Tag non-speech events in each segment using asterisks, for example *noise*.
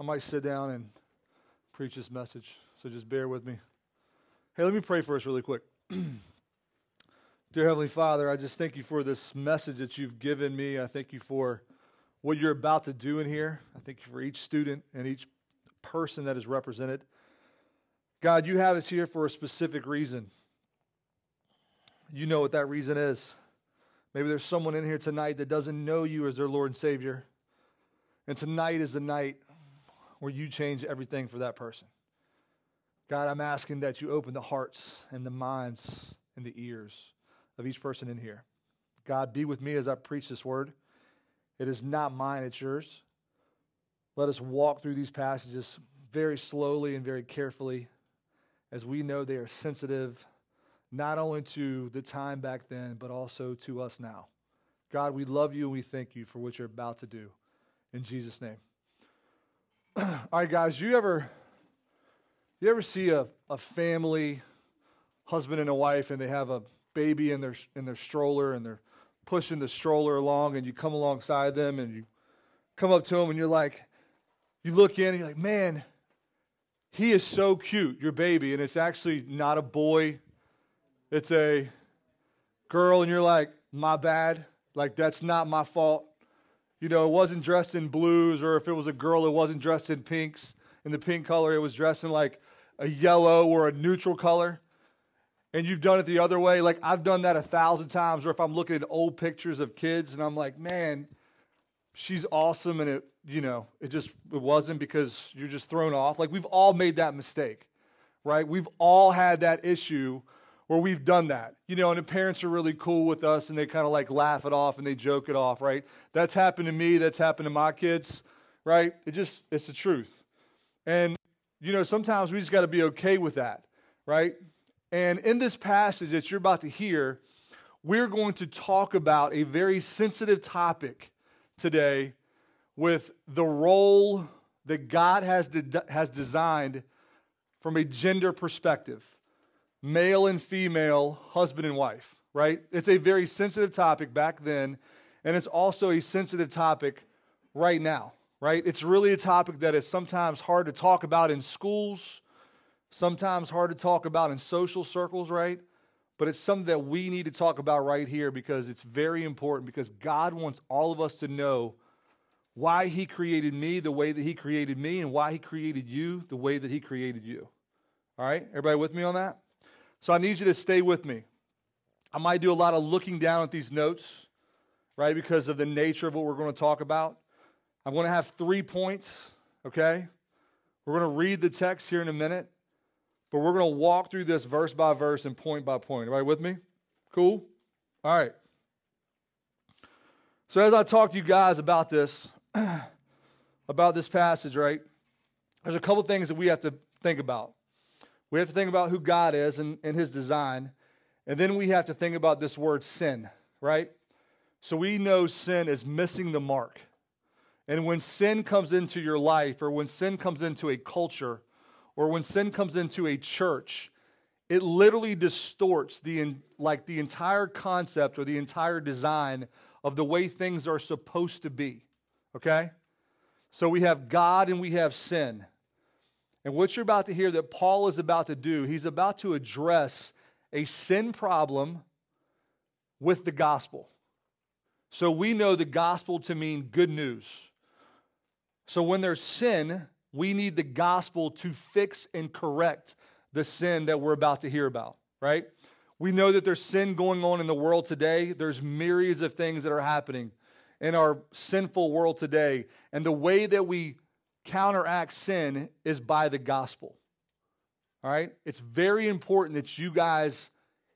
I might sit down and preach this message, so just bear with me. Hey, let me pray for us really quick. *clears throat* Dear Heavenly Father, I just thank you for this message that you've given me. I thank you for what you're about to do in here. I thank you for each student and each person that is represented. God, you have us here for a specific reason. You know what that reason is. Maybe there's someone in here tonight that doesn't know you as their Lord and Savior. And tonight is the night where you change everything for that person. God, I'm asking that you open the hearts and the minds and the ears of each person in here. God, be with me as I preach this word. It is not mine, it's yours. Let us walk through these passages very slowly and very carefully as we know they are sensitive not only to the time back then, but also to us now. God, we love you and we thank you for what you're about to do. In Jesus' name. All right, guys, you ever you ever see a, a family, husband and a wife, and they have a baby in their in their stroller and they're pushing the stroller along and you come alongside them and you come up to them and you're like, you look in and you're like, man, he is so cute, your baby. And it's actually not a boy, it's a girl. And you're like, my bad. Like, that's not my fault. You know, it wasn't dressed in blues, or if it was a girl, it wasn't dressed in pinks, in the pink color. It was dressed in like a yellow or a neutral color and you've done it the other way. Like I've done that a thousand times, or if I'm looking at old pictures of kids and I'm like, man, she's awesome, and it, you know, it just it wasn't because you're just thrown off. Like we've all made that mistake, right? We've all had that issue where we've done that, you know, and the parents are really cool with us and they kind of like laugh it off and they joke it off, right? That's happened to me. That's happened to my kids, right? It just it's the truth, and you know, sometimes we just got to be okay with that, right? And in this passage that you're about to hear, we're going to talk about a very sensitive topic today with the role that God has, de- has designed from a gender perspective male and female, husband and wife, right? It's a very sensitive topic back then, and it's also a sensitive topic right now, right? It's really a topic that is sometimes hard to talk about in schools sometimes hard to talk about in social circles, right? But it's something that we need to talk about right here because it's very important because God wants all of us to know why He created me the way that He created me and why He created you the way that He created you. All right? Everybody with me on that? So I need you to stay with me. I might do a lot of looking down at these notes, right, because of the nature of what we're going to talk about. I'm going to have three points, okay? We're going to read the text here in a minute. But we're going to walk through this verse by verse and point by point. Everybody with me? Cool? All right. So, as I talk to you guys about this, *clears throat* about this passage, right, there's a couple things that we have to think about. We have to think about who God is and, and his design. And then we have to think about this word sin, right? So we know sin is missing the mark. And when sin comes into your life or when sin comes into a culture, or when sin comes into a church, it literally distorts the like the entire concept or the entire design of the way things are supposed to be. Okay? So we have God and we have sin. And what you're about to hear that Paul is about to do, he's about to address a sin problem with the gospel. So we know the gospel to mean good news. So when there's sin, we need the gospel to fix and correct the sin that we're about to hear about, right? We know that there's sin going on in the world today. There's myriads of things that are happening in our sinful world today. And the way that we counteract sin is by the gospel. All right? It's very important that you guys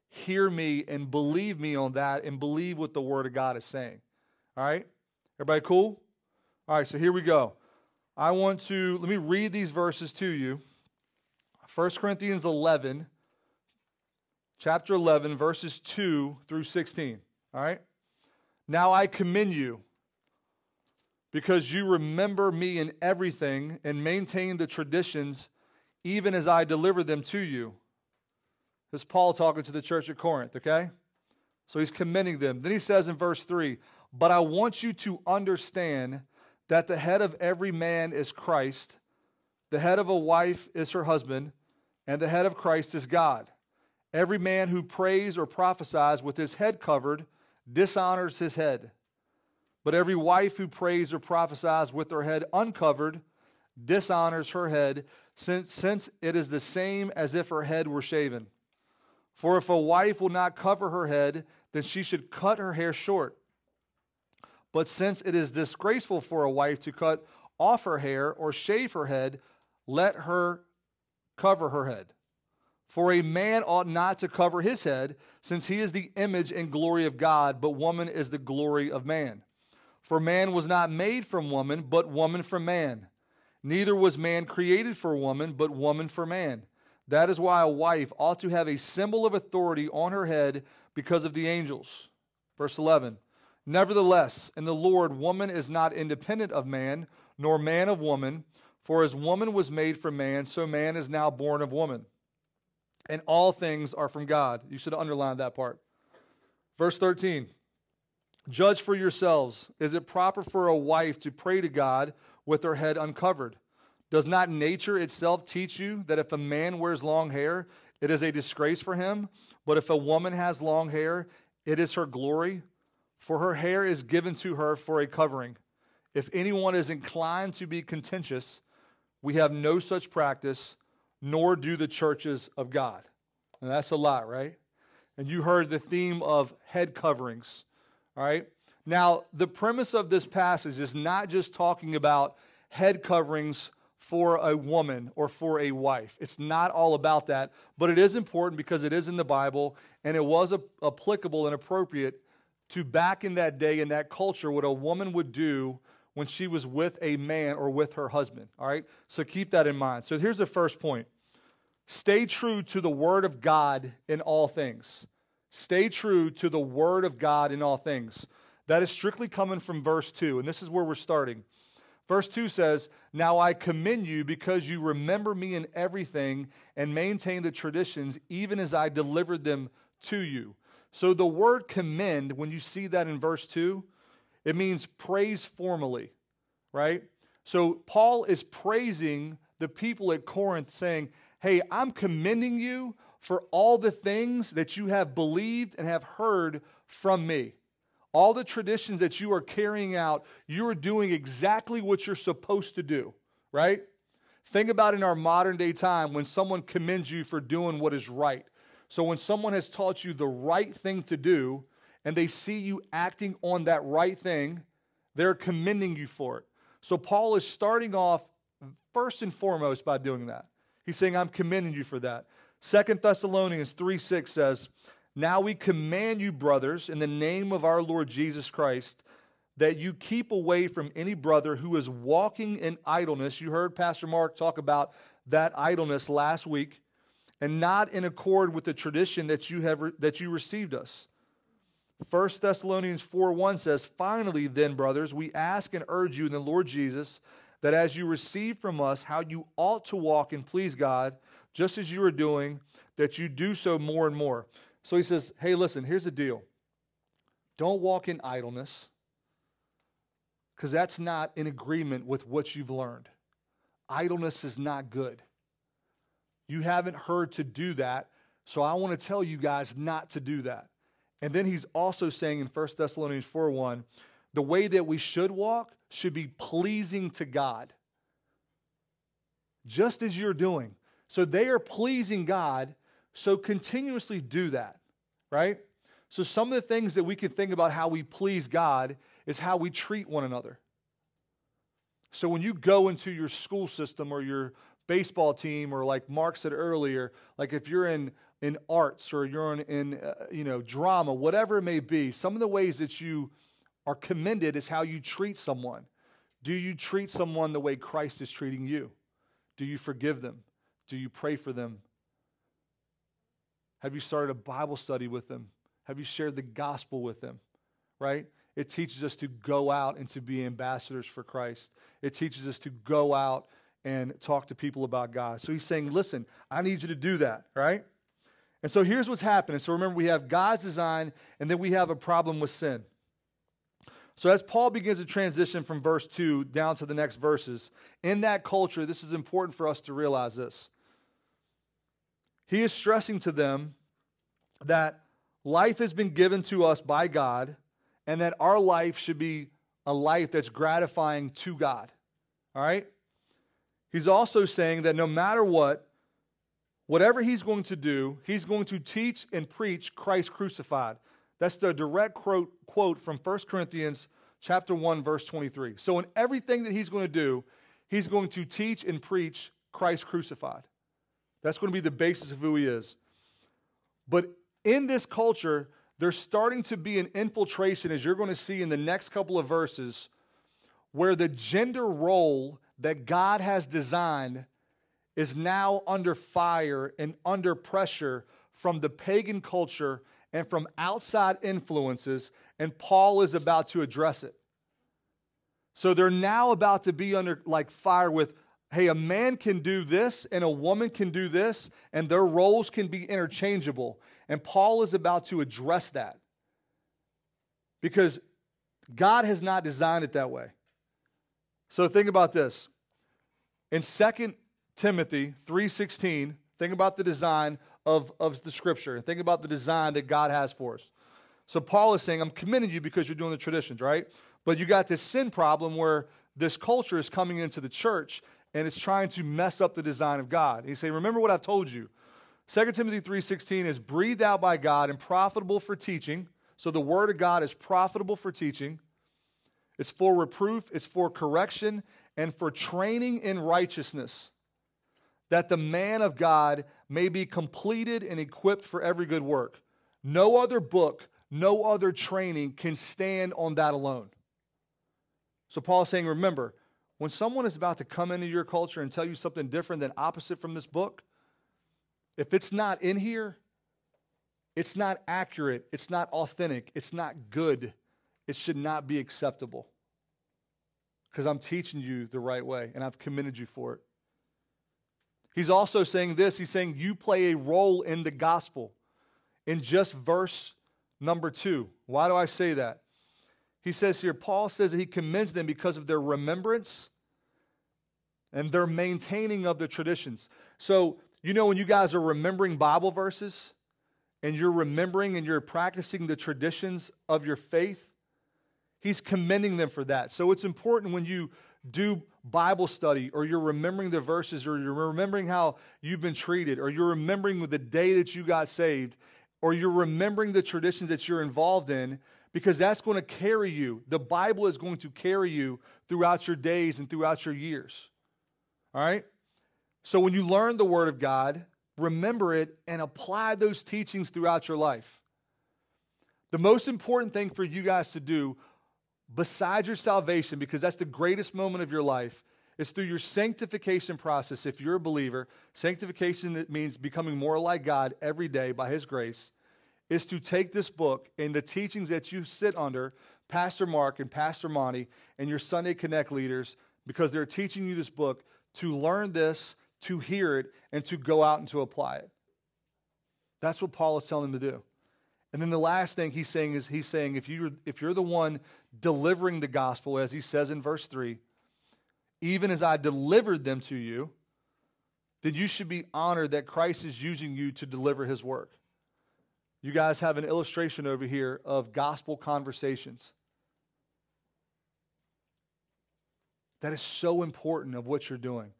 hear me and believe me on that and believe what the Word of God is saying. All right? Everybody cool? All right, so here we go. I want to, let me read these verses to you. 1 Corinthians 11, chapter 11, verses 2 through 16. All right? Now I commend you because you remember me in everything and maintain the traditions even as I deliver them to you. This is Paul talking to the church at Corinth, okay? So he's commending them. Then he says in verse 3 But I want you to understand that the head of every man is Christ, the head of a wife is her husband, and the head of Christ is God. Every man who prays or prophesies with his head covered dishonors his head. But every wife who prays or prophesies with her head uncovered dishonors her head, since, since it is the same as if her head were shaven. For if a wife will not cover her head, then she should cut her hair short. But since it is disgraceful for a wife to cut off her hair or shave her head, let her cover her head. For a man ought not to cover his head, since he is the image and glory of God, but woman is the glory of man. For man was not made from woman, but woman from man. Neither was man created for woman, but woman for man. That is why a wife ought to have a symbol of authority on her head because of the angels. Verse 11 Nevertheless, in the Lord, woman is not independent of man, nor man of woman. For as woman was made from man, so man is now born of woman. And all things are from God. You should underline that part. Verse 13 Judge for yourselves. Is it proper for a wife to pray to God with her head uncovered? Does not nature itself teach you that if a man wears long hair, it is a disgrace for him? But if a woman has long hair, it is her glory? For her hair is given to her for a covering. If anyone is inclined to be contentious, we have no such practice, nor do the churches of God. And that's a lot, right? And you heard the theme of head coverings, all right? Now, the premise of this passage is not just talking about head coverings for a woman or for a wife. It's not all about that, but it is important because it is in the Bible and it was applicable and appropriate to back in that day in that culture what a woman would do when she was with a man or with her husband. All right? So keep that in mind. So here's the first point stay true to the word of God in all things. Stay true to the word of God in all things. That is strictly coming from verse 2, and this is where we're starting. Verse 2 says, Now I commend you because you remember me in everything and maintain the traditions, even as I delivered them to you. So the word commend, when you see that in verse 2, it means praise formally, right? So Paul is praising the people at Corinth, saying, Hey, I'm commending you for all the things that you have believed and have heard from me. All the traditions that you are carrying out, you are doing exactly what you're supposed to do, right? Think about in our modern day time when someone commends you for doing what is right. So when someone has taught you the right thing to do, and they see you acting on that right thing, they're commending you for it. So Paul is starting off first and foremost by doing that. He's saying, I'm commending you for that. Second Thessalonians 3 6 says, Now we command you, brothers, in the name of our Lord Jesus Christ, that you keep away from any brother who is walking in idleness. You heard Pastor Mark talk about that idleness last week, and not in accord with the tradition that you have that you received us. 1 Thessalonians 4 1 says, Finally, then, brothers, we ask and urge you in the Lord Jesus that as you receive from us how you ought to walk and please God, just as you are doing, that you do so more and more. So he says, Hey, listen, here's the deal. Don't walk in idleness, because that's not in agreement with what you've learned. Idleness is not good. You haven't heard to do that, so I want to tell you guys not to do that. And then he's also saying in 1 Thessalonians 4 1, the way that we should walk should be pleasing to God, just as you're doing. So they are pleasing God, so continuously do that, right? So some of the things that we can think about how we please God is how we treat one another. So when you go into your school system or your baseball team, or like Mark said earlier, like if you're in in arts or you're in, in uh, you know drama whatever it may be some of the ways that you are commended is how you treat someone do you treat someone the way christ is treating you do you forgive them do you pray for them have you started a bible study with them have you shared the gospel with them right it teaches us to go out and to be ambassadors for christ it teaches us to go out and talk to people about god so he's saying listen i need you to do that right and so here's what's happening. So remember, we have God's design, and then we have a problem with sin. So, as Paul begins to transition from verse 2 down to the next verses, in that culture, this is important for us to realize this. He is stressing to them that life has been given to us by God and that our life should be a life that's gratifying to God. All right? He's also saying that no matter what, whatever he's going to do, he's going to teach and preach Christ crucified. That's the direct quote, quote from 1 Corinthians chapter 1 verse 23. So in everything that he's going to do, he's going to teach and preach Christ crucified. That's going to be the basis of who he is. But in this culture, there's starting to be an infiltration, as you're going to see in the next couple of verses, where the gender role that God has designed is now under fire and under pressure from the pagan culture and from outside influences, and Paul is about to address it. So they're now about to be under like fire with hey, a man can do this and a woman can do this, and their roles can be interchangeable. And Paul is about to address that because God has not designed it that way. So think about this. In 2 Timothy 3:16, think about the design of, of the scripture think about the design that God has for us. So Paul is saying, I'm commending you because you're doing the traditions, right? But you got this sin problem where this culture is coming into the church and it's trying to mess up the design of God. He's saying, Remember what I've told you. 2 Timothy 3:16 is breathed out by God and profitable for teaching. So the word of God is profitable for teaching. It's for reproof, it's for correction, and for training in righteousness, that the man of God may be completed and equipped for every good work. No other book, no other training can stand on that alone. So Paul's saying, remember, when someone is about to come into your culture and tell you something different than opposite from this book, if it's not in here, it's not accurate, it's not authentic, it's not good, it should not be acceptable. Because I'm teaching you the right way and I've commended you for it. He's also saying this he's saying you play a role in the gospel in just verse number two. Why do I say that? He says here, Paul says that he commends them because of their remembrance and their maintaining of the traditions. So, you know, when you guys are remembering Bible verses and you're remembering and you're practicing the traditions of your faith, he's commending them for that. So, it's important when you do Bible study or you're remembering the verses or you're remembering how you've been treated or you're remembering the day that you got saved or you're remembering the traditions that you're involved in because that's going to carry you. The Bible is going to carry you throughout your days and throughout your years. All right? So when you learn the Word of God, remember it and apply those teachings throughout your life. The most important thing for you guys to do, besides your salvation, because that's the greatest moment of your life, is through your sanctification process. If you're a believer, sanctification means becoming more like God every day by His grace is to take this book and the teachings that you sit under, Pastor Mark and Pastor Monty and your Sunday Connect leaders, because they're teaching you this book, to learn this, to hear it, and to go out and to apply it. That's what Paul is telling them to do. And then the last thing he's saying is he's saying if you're if you're the one delivering the gospel, as he says in verse 3, even as I delivered them to you, then you should be honored that Christ is using you to deliver his work. You guys have an illustration over here of gospel conversations. That is so important of what you're doing.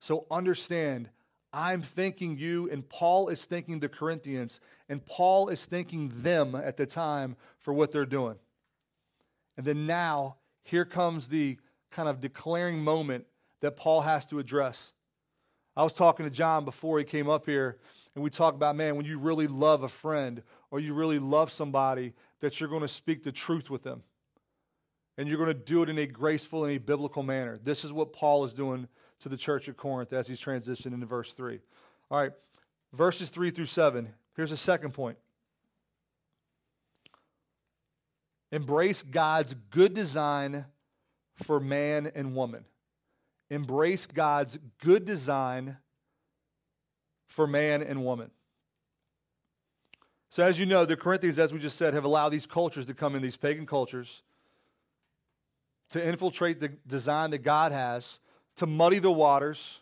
So understand, I'm thanking you, and Paul is thanking the Corinthians, and Paul is thanking them at the time for what they're doing. And then now, here comes the kind of declaring moment that Paul has to address. I was talking to John before he came up here, and we talk about, man, when you really love a friend or you really love somebody, that you're going to speak the truth with them. And you're going to do it in a graceful and a biblical manner. This is what Paul is doing to the church at Corinth as he's transitioned into verse 3. All right, verses 3 through 7. Here's a second point Embrace God's good design for man and woman. Embrace God's good design for man and woman. So, as you know, the Corinthians, as we just said, have allowed these cultures to come in, these pagan cultures, to infiltrate the design that God has, to muddy the waters,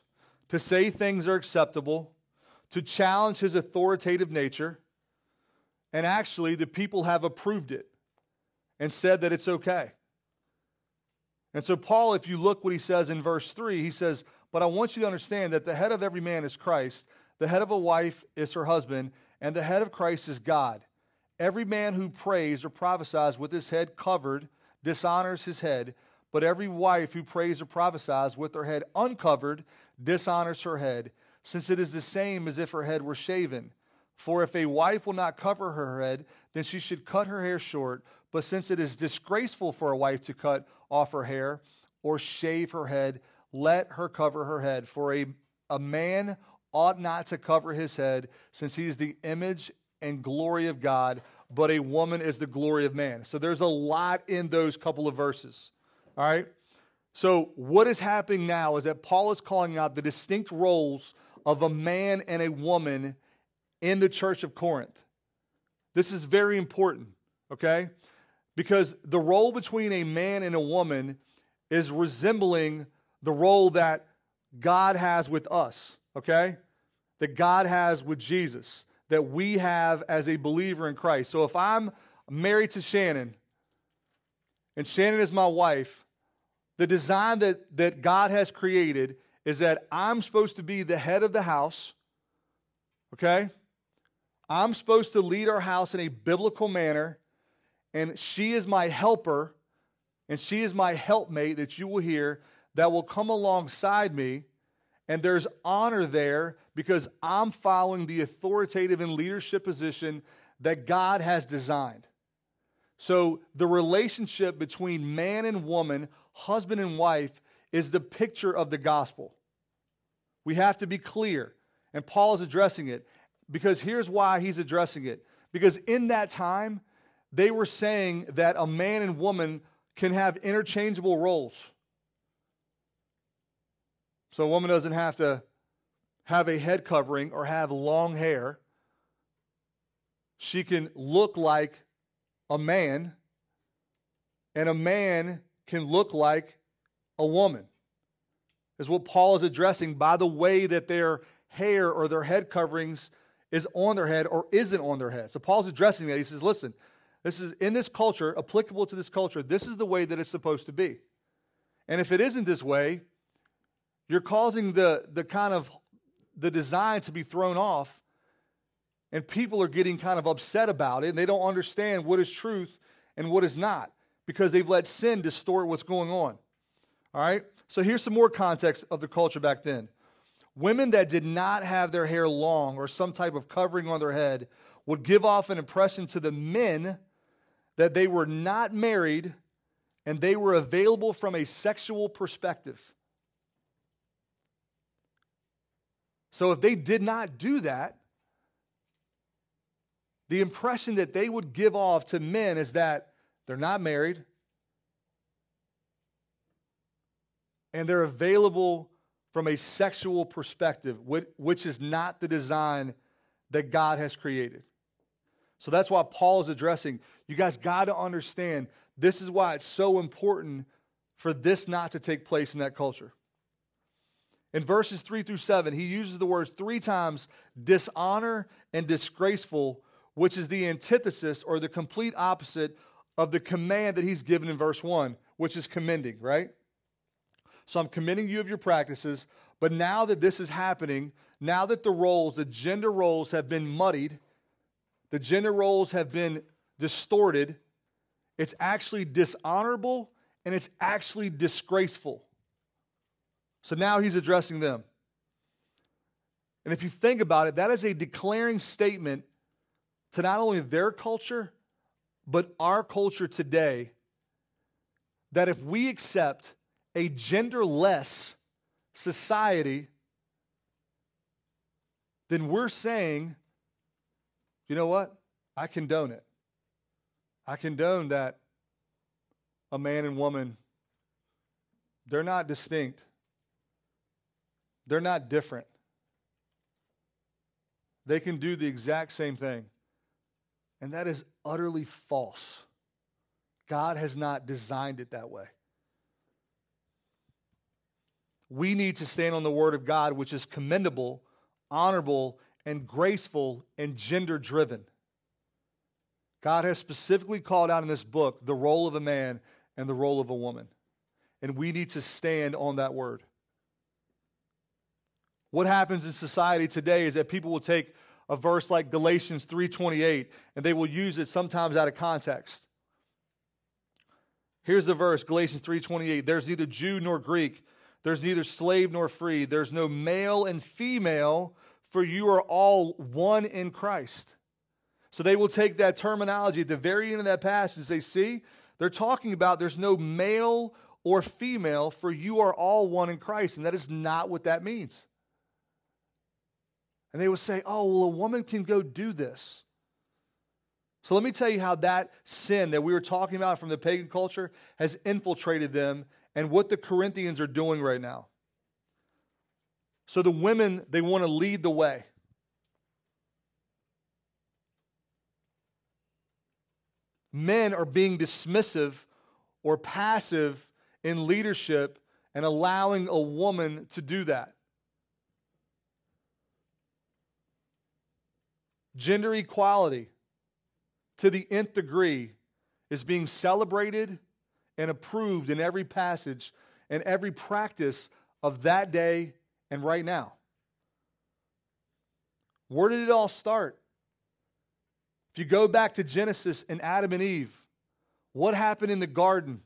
to say things are acceptable, to challenge his authoritative nature. And actually, the people have approved it and said that it's okay. And so, Paul, if you look what he says in verse 3, he says, But I want you to understand that the head of every man is Christ, the head of a wife is her husband, and the head of Christ is God. Every man who prays or prophesies with his head covered dishonors his head, but every wife who prays or prophesies with her head uncovered dishonors her head, since it is the same as if her head were shaven. For if a wife will not cover her head, then she should cut her hair short. But since it is disgraceful for a wife to cut off her hair or shave her head, let her cover her head. For a, a man ought not to cover his head, since he is the image and glory of God, but a woman is the glory of man. So there's a lot in those couple of verses. All right? So, what is happening now is that Paul is calling out the distinct roles of a man and a woman in the church of Corinth. This is very important, okay? Because the role between a man and a woman is resembling the role that God has with us, okay? That God has with Jesus, that we have as a believer in Christ. So if I'm married to Shannon and Shannon is my wife, the design that, that God has created is that I'm supposed to be the head of the house, okay? I'm supposed to lead our house in a biblical manner, and she is my helper, and she is my helpmate that you will hear that will come alongside me. And there's honor there because I'm following the authoritative and leadership position that God has designed. So the relationship between man and woman husband and wife is the picture of the gospel. We have to be clear. And Paul is addressing it because here's why he's addressing it. Because in that time, they were saying that a man and woman can have interchangeable roles. So a woman doesn't have to have a head covering or have long hair. She can look like a man, and a man can look like a woman, is what Paul is addressing by the way that their hair or their head coverings is on their head or isn't on their head. So Paul's addressing that. He says, listen, this is in this culture, applicable to this culture, this is the way that it's supposed to be. And if it isn't this way, you're causing the, the kind of the design to be thrown off, and people are getting kind of upset about it, and they don't understand what is truth and what is not because they've let sin distort what's going on. All right? So here's some more context of the culture back then. Women that did not have their hair long or some type of covering on their head would give off an impression to the men that they were not married and they were available from a sexual perspective. So if they did not do that, the impression that they would give off to men is that they're not married. And they're available from a sexual perspective, which is not the design that God has created. So that's why Paul is addressing. You guys got to understand this is why it's so important for this not to take place in that culture. In verses 3 through 7, he uses the words three times dishonor and disgraceful, which is the antithesis or the complete opposite of the command that he's given in verse 1, which is commending, right? So I'm commending you of your practices, but now that this is happening, now that the roles, the gender roles have been muddied, the gender roles have been distorted, it's actually dishonorable and it's actually disgraceful. So now he's addressing them. And if you think about it, that is a declaring statement to not only their culture, but our culture today that if we accept a genderless society, then we're saying, you know what? I condone it. I condone that a man and woman, they're not distinct, they're not different. They can do the exact same thing. And that is utterly false. God has not designed it that way. we need to stand on the word of God, which is commendable, honorable, and graceful and gender driven. God has specifically called out in this book the role of a man and the role of a woman. And we need to stand on that word. What happens in society today is that people will take a verse like Galatians 3:28 and they will use it sometimes out of context. Here's the verse, Galatians 3:28. There's neither Jew nor Greek, there's neither slave nor free, there's no male and female, for you are all one in Christ. So they will take that terminology at the very end of that passage and say, see, they're talking about there's no male or female, for you are all one in Christ. And that is not what that means. And they will say, oh, well, a woman can go do this. So let me tell you how that sin that we were talking about from the pagan culture has infiltrated them and what the Corinthians are doing right now. So the women, they want to lead the way. Men are being dismissive or passive in leadership and allowing a woman to do that. Gender equality to the nth degree is being celebrated and approved in every passage and every practice of that day and right now. Where did it all start? If you go back to Genesis and Adam and Eve, what happened in the garden?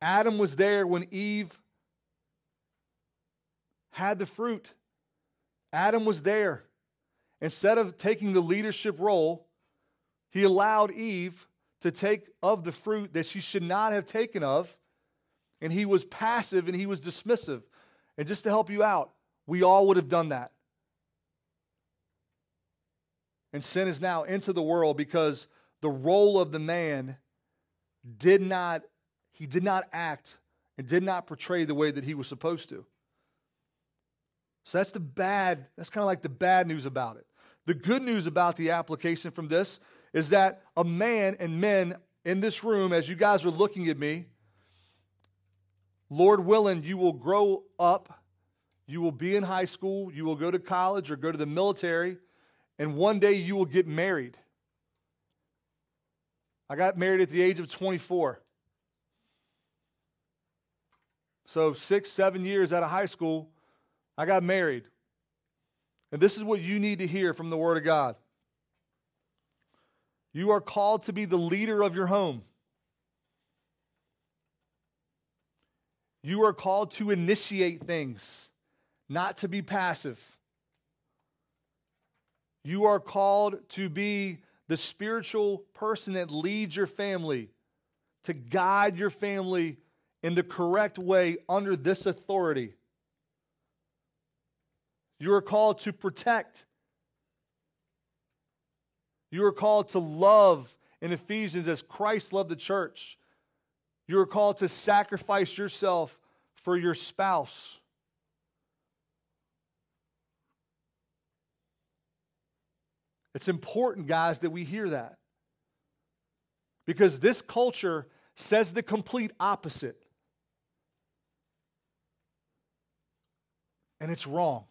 Adam was there when Eve had the fruit. Adam was there. Instead of taking the leadership role, he allowed Eve to take of the fruit that she should not have taken of, and he was passive and he was dismissive. And just to help you out, we all would have done that. And sin is now into the world because the role of the man did not, he did not act and did not portray the way that he was supposed to. So that's the bad, that's kind of like the bad news about it. The good news about the application from this is that a man and men in this room, as you guys are looking at me, Lord willing, you will grow up, you will be in high school, you will go to college or go to the military, and one day you will get married. I got married at the age of 24. So, six, seven years out of high school, I got married. And this is what you need to hear from the Word of God. You are called to be the leader of your home. You are called to initiate things, not to be passive. You are called to be the spiritual person that leads your family, to guide your family in the correct way under this authority. You are called to protect. You are called to love in Ephesians as Christ loved the church. You are called to sacrifice yourself for your spouse. It's important, guys, that we hear that. Because this culture says the complete opposite. And it's wrong.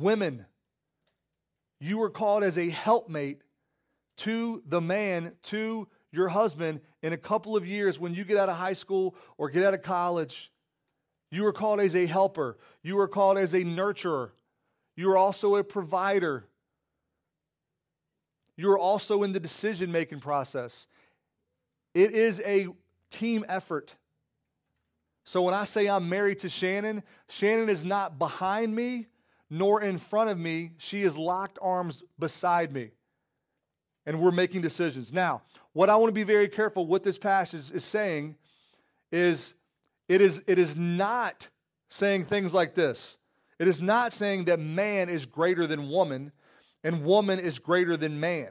Women, you are called as a helpmate to the man, to your husband in a couple of years when you get out of high school or get out of college. You are called as a helper. You are called as a nurturer. You are also a provider. You are also in the decision making process. It is a team effort. So when I say I'm married to Shannon, Shannon is not behind me, nor in front of me. She is locked arms beside me. And we're making decisions. Now, what I want to be very careful what this passage is saying is it is it is not saying things like this. It is not saying that man is greater than woman and woman is greater than man.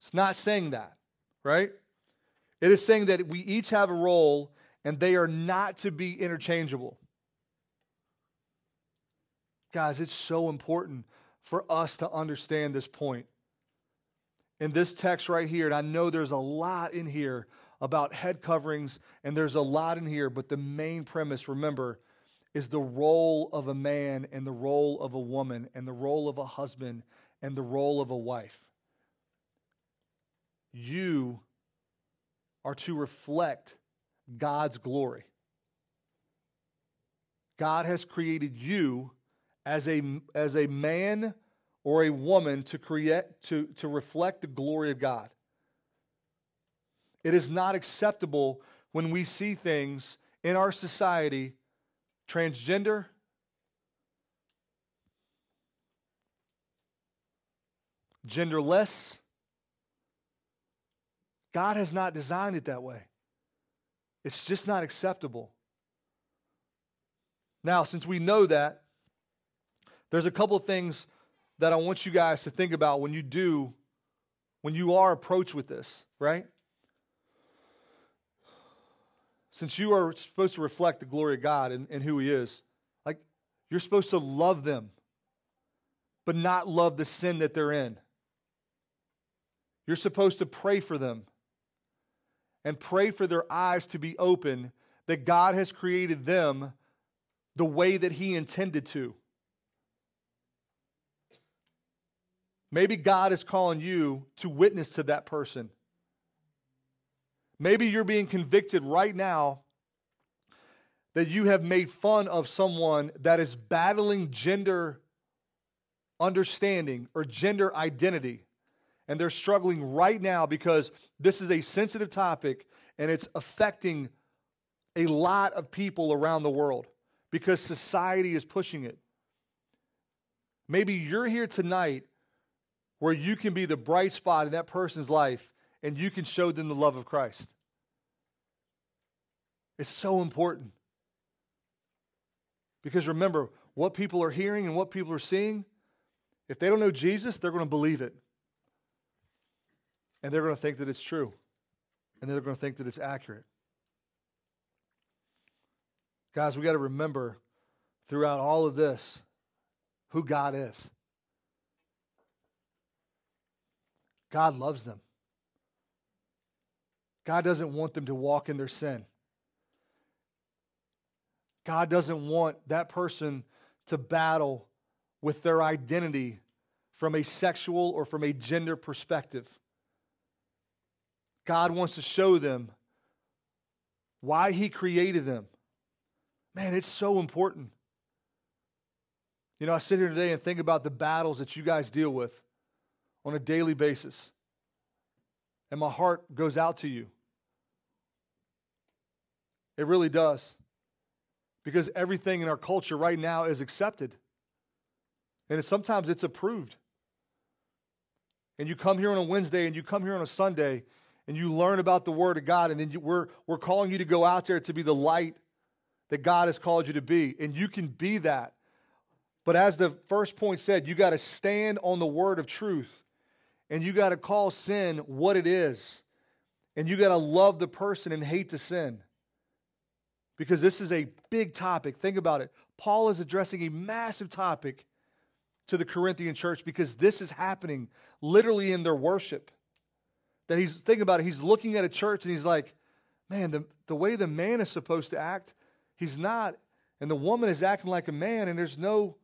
It's not saying that, right? It is saying that we each have a role and they are not to be interchangeable. Guys, it's so important for us to understand this point. In this text right here, and I know there's a lot in here about head coverings, and there's a lot in here, but the main premise, remember, is the role of a man and the role of a woman and the role of a husband and the role of a wife. You are to reflect God's glory. God has created you as a, as a man or a woman to create to, to reflect the glory of God. It is not acceptable when we see things in our society transgender, genderless. God has not designed it that way. It's just not acceptable. Now, since we know that, there's a couple of things that I want you guys to think about when you do, when you are approached with this, right? Since you are supposed to reflect the glory of God and, and who He is, like you're supposed to love them, but not love the sin that they're in. You're supposed to pray for them and pray for their eyes to be open that God has created them the way that He intended to. Maybe God is calling you to witness to that person. Maybe you're being convicted right now that you have made fun of someone that is battling gender understanding or gender identity. And they're struggling right now because this is a sensitive topic and it's affecting a lot of people around the world because society is pushing it. Maybe you're here tonight where you can be the bright spot in that person's life and you can show them the love of Christ. It's so important. Because remember, what people are hearing and what people are seeing, if they don't know Jesus, they're going to believe it. And they're going to think that it's true. And they're going to think that it's accurate. Guys, we got to remember throughout all of this who God is. God loves them. God doesn't want them to walk in their sin. God doesn't want that person to battle with their identity from a sexual or from a gender perspective. God wants to show them why He created them. Man, it's so important. You know, I sit here today and think about the battles that you guys deal with on a daily basis. And my heart goes out to you. It really does. Because everything in our culture right now is accepted. And it's, sometimes it's approved. And you come here on a Wednesday and you come here on a Sunday and you learn about the Word of God, and then you, we're, we're calling you to go out there to be the light that God has called you to be. And you can be that. But as the first point said, you got to stand on the word of truth and you got to call sin what it is. And you got to love the person and hate the sin. Because this is a big topic. Think about it. Paul is addressing a massive topic to the Corinthian church because this is happening literally in their worship. That he's thinking about it, he's looking at a church and he's like, man, the, the way the man is supposed to act He's not. And the woman is acting like a man, and there's no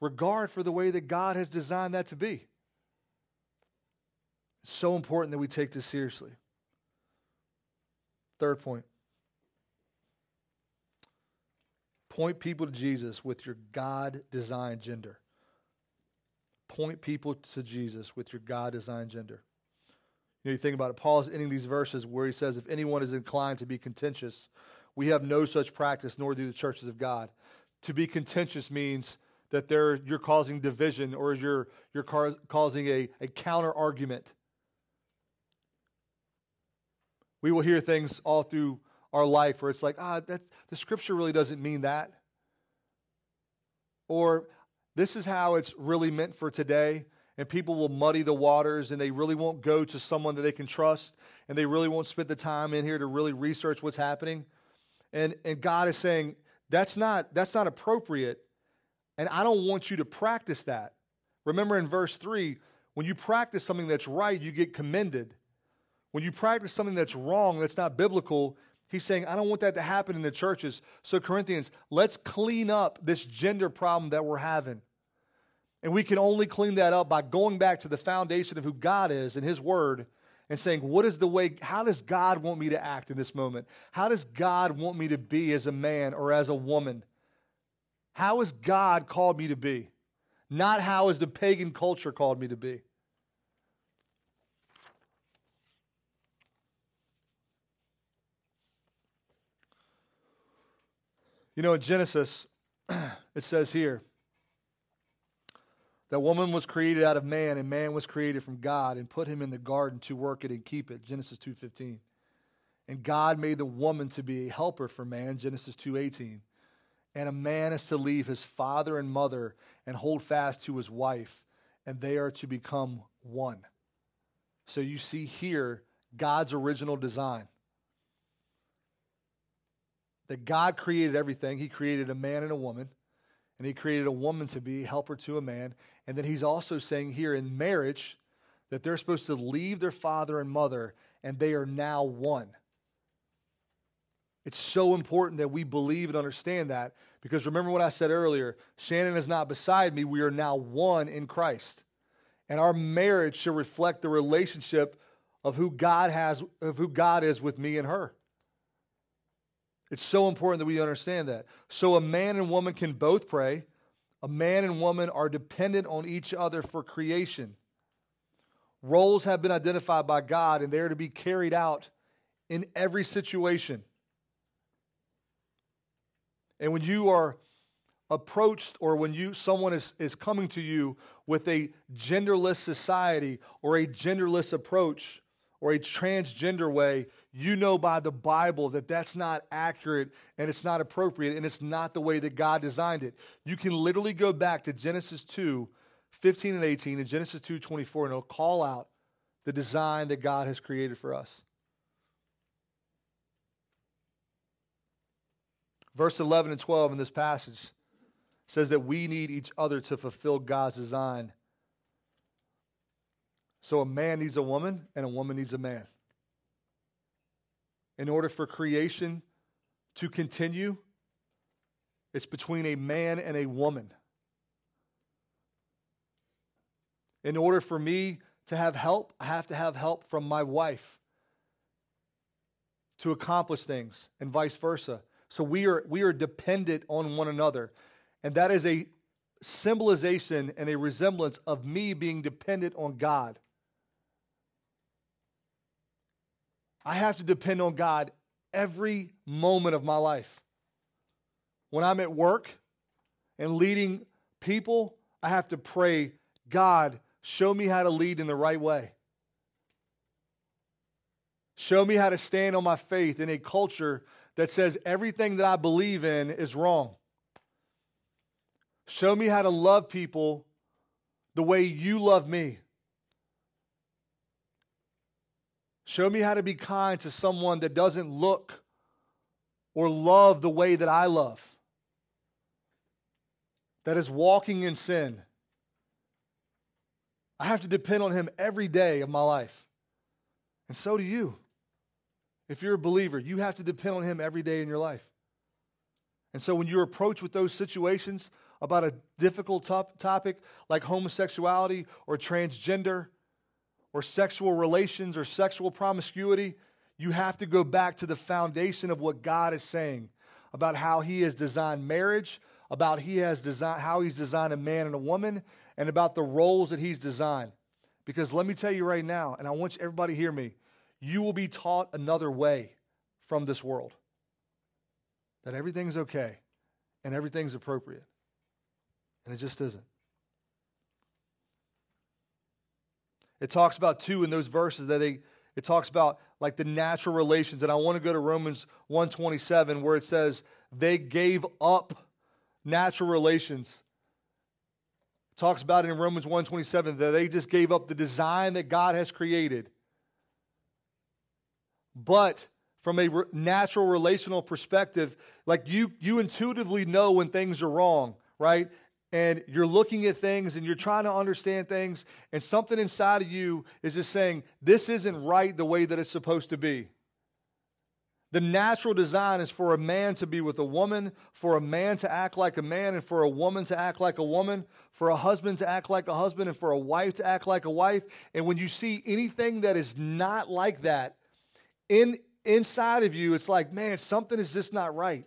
regard for the way that God has designed that to be. So important that we take this seriously. Third point point people to Jesus with your God designed gender. Point people to Jesus with your God designed gender. You know, you think about it, Paul is ending these verses where he says, If anyone is inclined to be contentious, we have no such practice, nor do the churches of God. To be contentious means that you're causing division or you're, you're causing a, a counter argument. We will hear things all through our life where it's like, ah, that, the scripture really doesn't mean that. Or this is how it's really meant for today. And people will muddy the waters and they really won't go to someone that they can trust and they really won't spend the time in here to really research what's happening. And, and God is saying, that's not, that's not appropriate. And I don't want you to practice that. Remember in verse 3, when you practice something that's right, you get commended. When you practice something that's wrong, that's not biblical, he's saying, I don't want that to happen in the churches. So, Corinthians, let's clean up this gender problem that we're having. And we can only clean that up by going back to the foundation of who God is and his word and saying, What is the way, how does God want me to act in this moment? How does God want me to be as a man or as a woman? How has God called me to be? Not how has the pagan culture called me to be. You know, in Genesis, *clears throat* it says here that woman was created out of man and man was created from God and put him in the garden to work it and keep it. Genesis 2:15. And God made the woman to be a helper for man, Genesis 2:18. And a man is to leave his father and mother and hold fast to his wife, and they are to become one. So you see here God's original design that God created everything. He created a man and a woman, and He created a woman to be helper to a man. And then He's also saying here in marriage that they're supposed to leave their father and mother, and they are now one. It's so important that we believe and understand that because remember what I said earlier Shannon is not beside me. We are now one in Christ. And our marriage should reflect the relationship of who God has, of who God is with me and her. It's so important that we understand that. So a man and woman can both pray. A man and woman are dependent on each other for creation. Roles have been identified by God and they're to be carried out in every situation. And when you are approached or when you someone is, is coming to you with a genderless society or a genderless approach or a transgender way, you know by the Bible that that's not accurate and it's not appropriate and it's not the way that God designed it. You can literally go back to Genesis 2 15 and 18 and Genesis 2 24 and it'll call out the design that God has created for us. Verse 11 and 12 in this passage says that we need each other to fulfill God's design. So a man needs a woman and a woman needs a man in order for creation to continue, it's between a man and a woman. In order for me to have help, I have to have help from my wife to accomplish things, and vice versa. So we are, we are dependent on one another. And that is a symbolization and a resemblance of me being dependent on God. I have to depend on God every moment of my life. When I'm at work and leading people, I have to pray, God, show me how to lead in the right way. Show me how to stand on my faith in a culture that says everything that I believe in is wrong. Show me how to love people the way you love me. Show me how to be kind to someone that doesn't look or love the way that I love, that is walking in sin. I have to depend on Him every day of my life. And so do you. If you're a believer, you have to depend on Him every day in your life. And so when you're approached with those situations about a difficult top- topic like homosexuality or transgender, or sexual relations or sexual promiscuity, you have to go back to the foundation of what God is saying about how He has designed marriage, about he has designed, how He's designed a man and a woman, and about the roles that He's designed. Because let me tell you right now, and I want you, everybody to hear me, you will be taught another way from this world. That everything's okay and everything's appropriate. And it just isn't. It talks about too in those verses that they it talks about like the natural relations and I want to go to Romans 127 where it says they gave up natural relations. It talks about it in Romans 127 that they just gave up the design that God has created. But from a natural relational perspective, like you you intuitively know when things are wrong, right? And you're looking at things and you're trying to understand things, and something inside of you is just saying, This isn't right the way that it's supposed to be. The natural design is for a man to be with a woman, for a man to act like a man, and for a woman to act like a woman, for a husband to act like a husband, and for a wife to act like a wife. And when you see anything that is not like that in inside of you, it's like, man, something is just not right.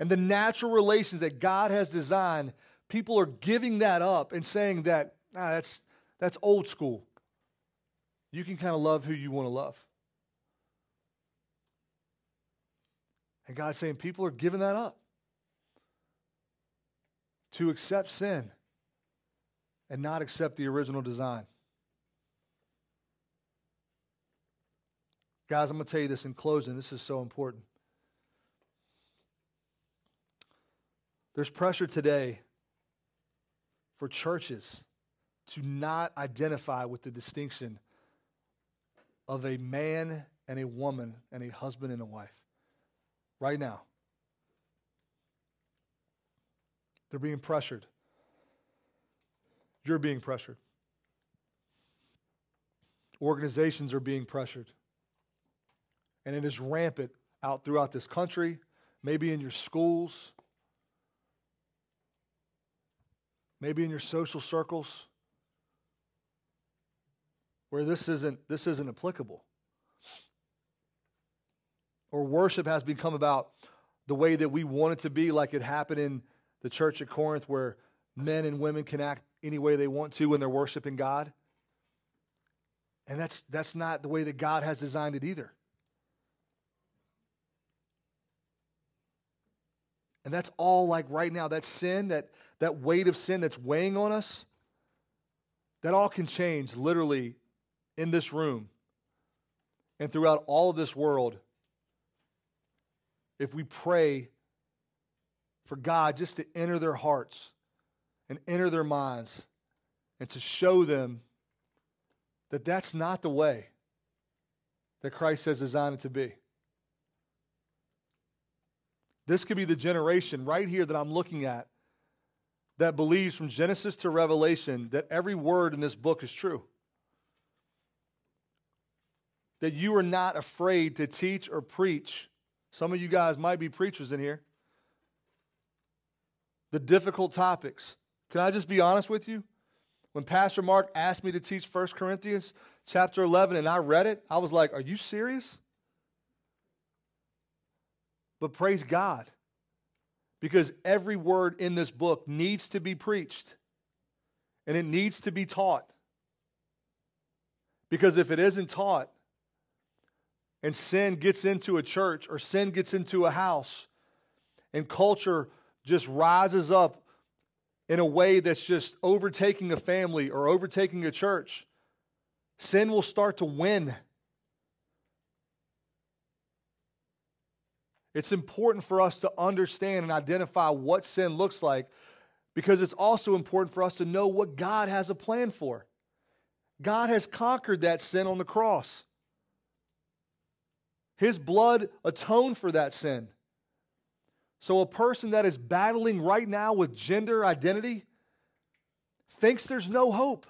And the natural relations that God has designed, people are giving that up and saying that, nah, that's that's old school. You can kind of love who you want to love. And God's saying people are giving that up to accept sin and not accept the original design. Guys, I'm going to tell you this in closing. This is so important. There's pressure today for churches to not identify with the distinction of a man and a woman and a husband and a wife right now. They're being pressured. You're being pressured. Organizations are being pressured. And it is rampant out throughout this country, maybe in your schools, maybe in your social circles where this isn't this isn't applicable or worship has become about the way that we want it to be, like it happened in the church at Corinth, where men and women can act any way they want to when they're worshiping God. And that's, that's not the way that God has designed it either. And that's all like right now, that sin, that, that weight of sin that's weighing on us, that all can change literally in this room and throughout all of this world if we pray for God just to enter their hearts and enter their minds and to show them that that's not the way that Christ has designed it to be. This could be the generation right here that I'm looking at that believes from Genesis to Revelation that every word in this book is true. That you are not afraid to teach or preach some of you guys might be preachers in here. The difficult topics. Can I just be honest with you? When Pastor Mark asked me to teach 1 Corinthians chapter 11 and I read it, I was like, Are you serious? But praise God, because every word in this book needs to be preached and it needs to be taught. Because if it isn't taught, and sin gets into a church or sin gets into a house and culture just rises up in a way that's just overtaking a family or overtaking a church, sin will start to win. It's important for us to understand and identify what sin looks like because it's also important for us to know what God has a plan for. God has conquered that sin on the cross. His blood atoned for that sin. So, a person that is battling right now with gender identity thinks there's no hope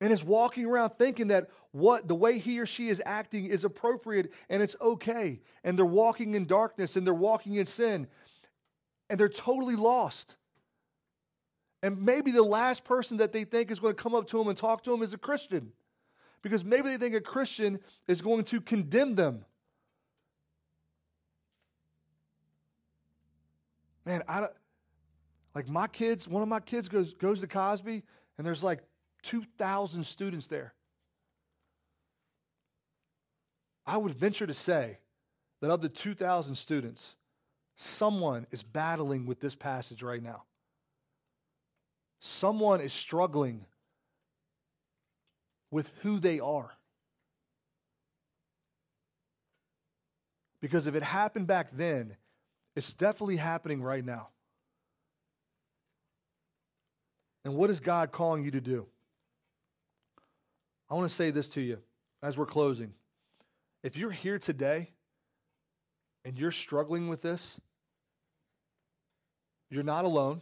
and is walking around thinking that what the way he or she is acting is appropriate and it's okay and they're walking in darkness and they're walking in sin and they're totally lost and maybe the last person that they think is going to come up to them and talk to them is a christian because maybe they think a Christian is going to condemn them. Man, I don't, like my kids, one of my kids goes, goes to Cosby, and there's like 2,000 students there. I would venture to say that of the 2,000 students, someone is battling with this passage right now. Someone is struggling with who they are. Because if it happened back then, it's definitely happening right now. And what is God calling you to do? I want to say this to you as we're closing. If you're here today and you're struggling with this, You're not alone.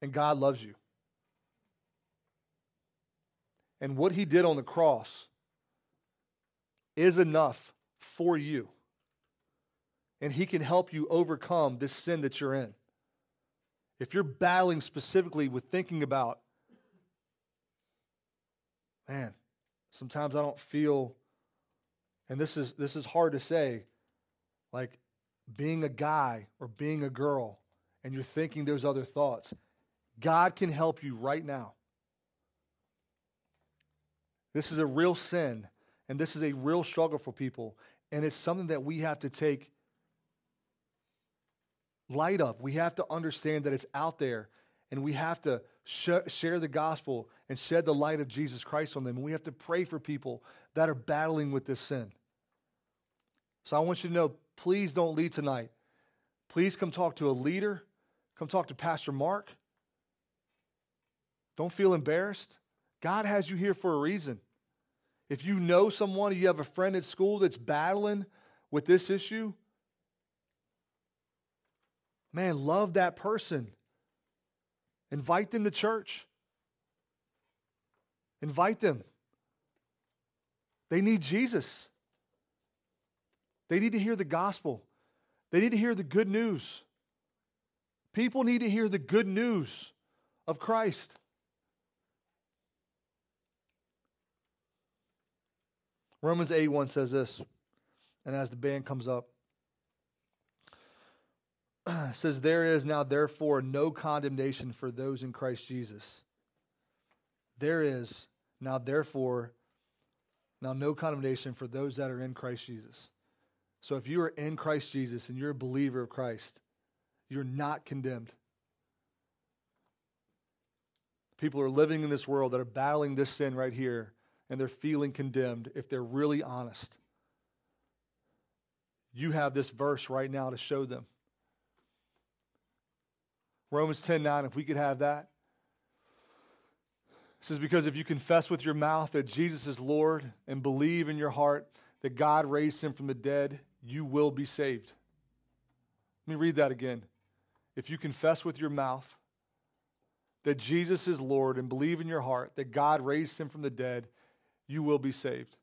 And God loves you. And what he did on the cross is enough for you. And he can help you overcome this sin that you're in. If you're battling specifically with thinking about, man, sometimes I don't feel, and this is this is hard to say, like being a guy or being a girl, and you're thinking those other thoughts. God can help you right now. This is a real sin, and this is a real struggle for people, and it's something that we have to take light of. We have to understand that it's out there, and we have to share the gospel and shed the light of Jesus Christ on them. And we have to pray for people that are battling with this sin. So I want you to know please don't leave tonight. Please come talk to a leader, come talk to Pastor Mark. Don't feel embarrassed. God has you here for a reason. If you know someone, you have a friend at school that's battling with this issue, man, love that person. Invite them to church. Invite them. They need Jesus. They need to hear the gospel. They need to hear the good news. People need to hear the good news of Christ. Romans 8 1 says this, and as the band comes up, *clears throat* says, There is now therefore no condemnation for those in Christ Jesus. There is now therefore now no condemnation for those that are in Christ Jesus. So if you are in Christ Jesus and you're a believer of Christ, you're not condemned. People are living in this world that are battling this sin right here and they're feeling condemned if they're really honest. You have this verse right now to show them. Romans 10 9, if we could have that. It says, Because if you confess with your mouth that Jesus is Lord and believe in your heart that God raised him from the dead, you will be saved. Let me read that again. If you confess with your mouth that Jesus is Lord and believe in your heart that God raised him from the dead, you will be saved.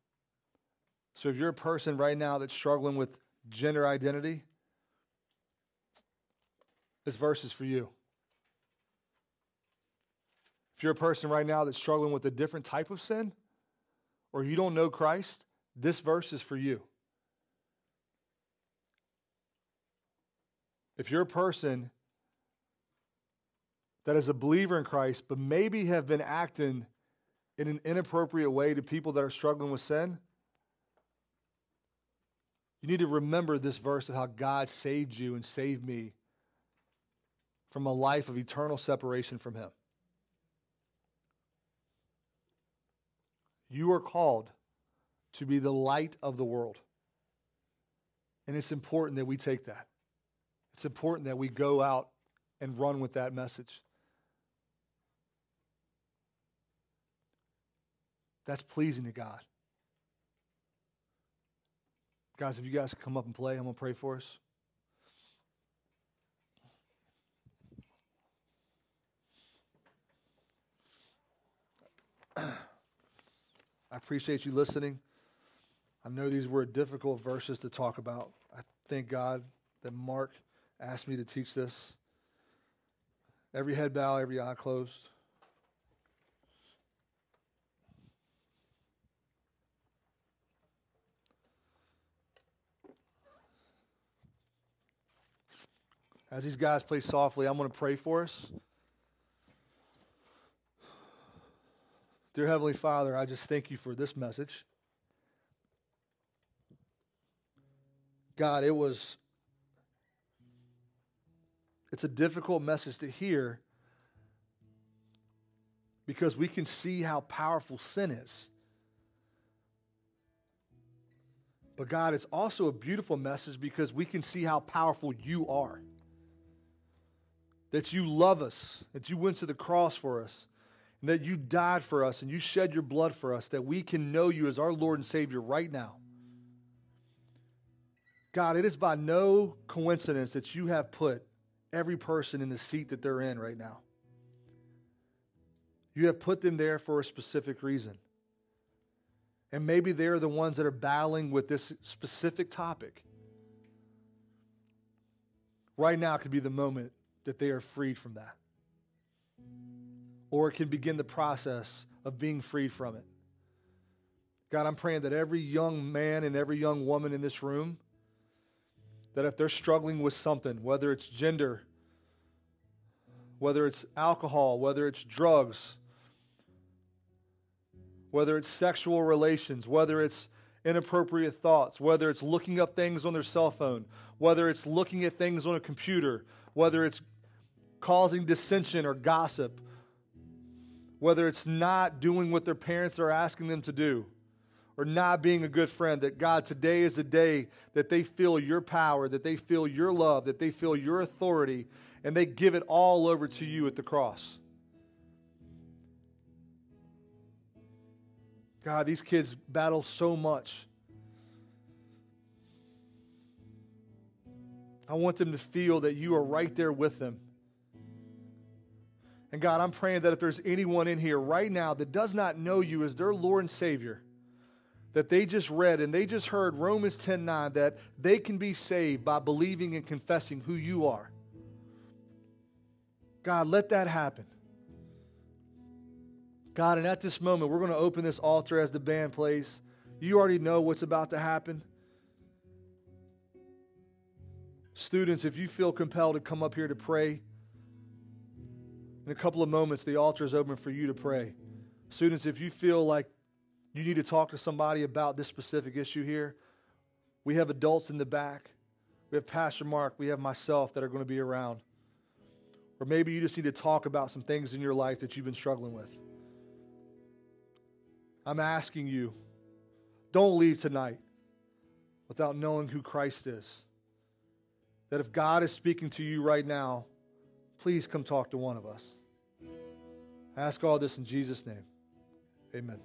So if you're a person right now that's struggling with gender identity, this verse is for you. If you're a person right now that's struggling with a different type of sin, or you don't know Christ, this verse is for you. If you're a person that is a believer in Christ, but maybe have been acting in an inappropriate way to people that are struggling with sin, you need to remember this verse of how God saved you and saved me from a life of eternal separation from Him. You are called to be the light of the world. And it's important that we take that. It's important that we go out and run with that message. That's pleasing to God. Guys, if you guys come up and play, I'm going to pray for us. *clears throat* I appreciate you listening. I know these were difficult verses to talk about. I thank God that Mark asked me to teach this. Every head bow, every eye closed. As these guys play softly, I'm going to pray for us. Dear Heavenly Father, I just thank you for this message. God, it was, it's a difficult message to hear because we can see how powerful sin is. But God, it's also a beautiful message because we can see how powerful you are. That you love us, that you went to the cross for us, and that you died for us and you shed your blood for us, that we can know you as our Lord and Savior right now. God, it is by no coincidence that you have put every person in the seat that they're in right now. You have put them there for a specific reason. And maybe they're the ones that are battling with this specific topic. Right now could be the moment that they are freed from that. Or it can begin the process of being freed from it. God, I'm praying that every young man and every young woman in this room, that if they're struggling with something, whether it's gender, whether it's alcohol, whether it's drugs, whether it's sexual relations, whether it's inappropriate thoughts, whether it's looking up things on their cell phone, whether it's looking at things on a computer, whether it's causing dissension or gossip, whether it's not doing what their parents are asking them to do or not being a good friend, that God, today is a day that they feel your power, that they feel your love, that they feel your authority, and they give it all over to you at the cross. God, these kids battle so much. I want them to feel that you are right there with them. And God, I'm praying that if there's anyone in here right now that does not know you as their Lord and Savior, that they just read and they just heard Romans 10 9, that they can be saved by believing and confessing who you are. God, let that happen. God, and at this moment, we're going to open this altar as the band plays. You already know what's about to happen. Students, if you feel compelled to come up here to pray, in a couple of moments, the altar is open for you to pray. Students, if you feel like you need to talk to somebody about this specific issue here, we have adults in the back. We have Pastor Mark. We have myself that are going to be around. Or maybe you just need to talk about some things in your life that you've been struggling with. I'm asking you, don't leave tonight without knowing who Christ is. That if God is speaking to you right now, please come talk to one of us. I ask all this in Jesus' name. Amen.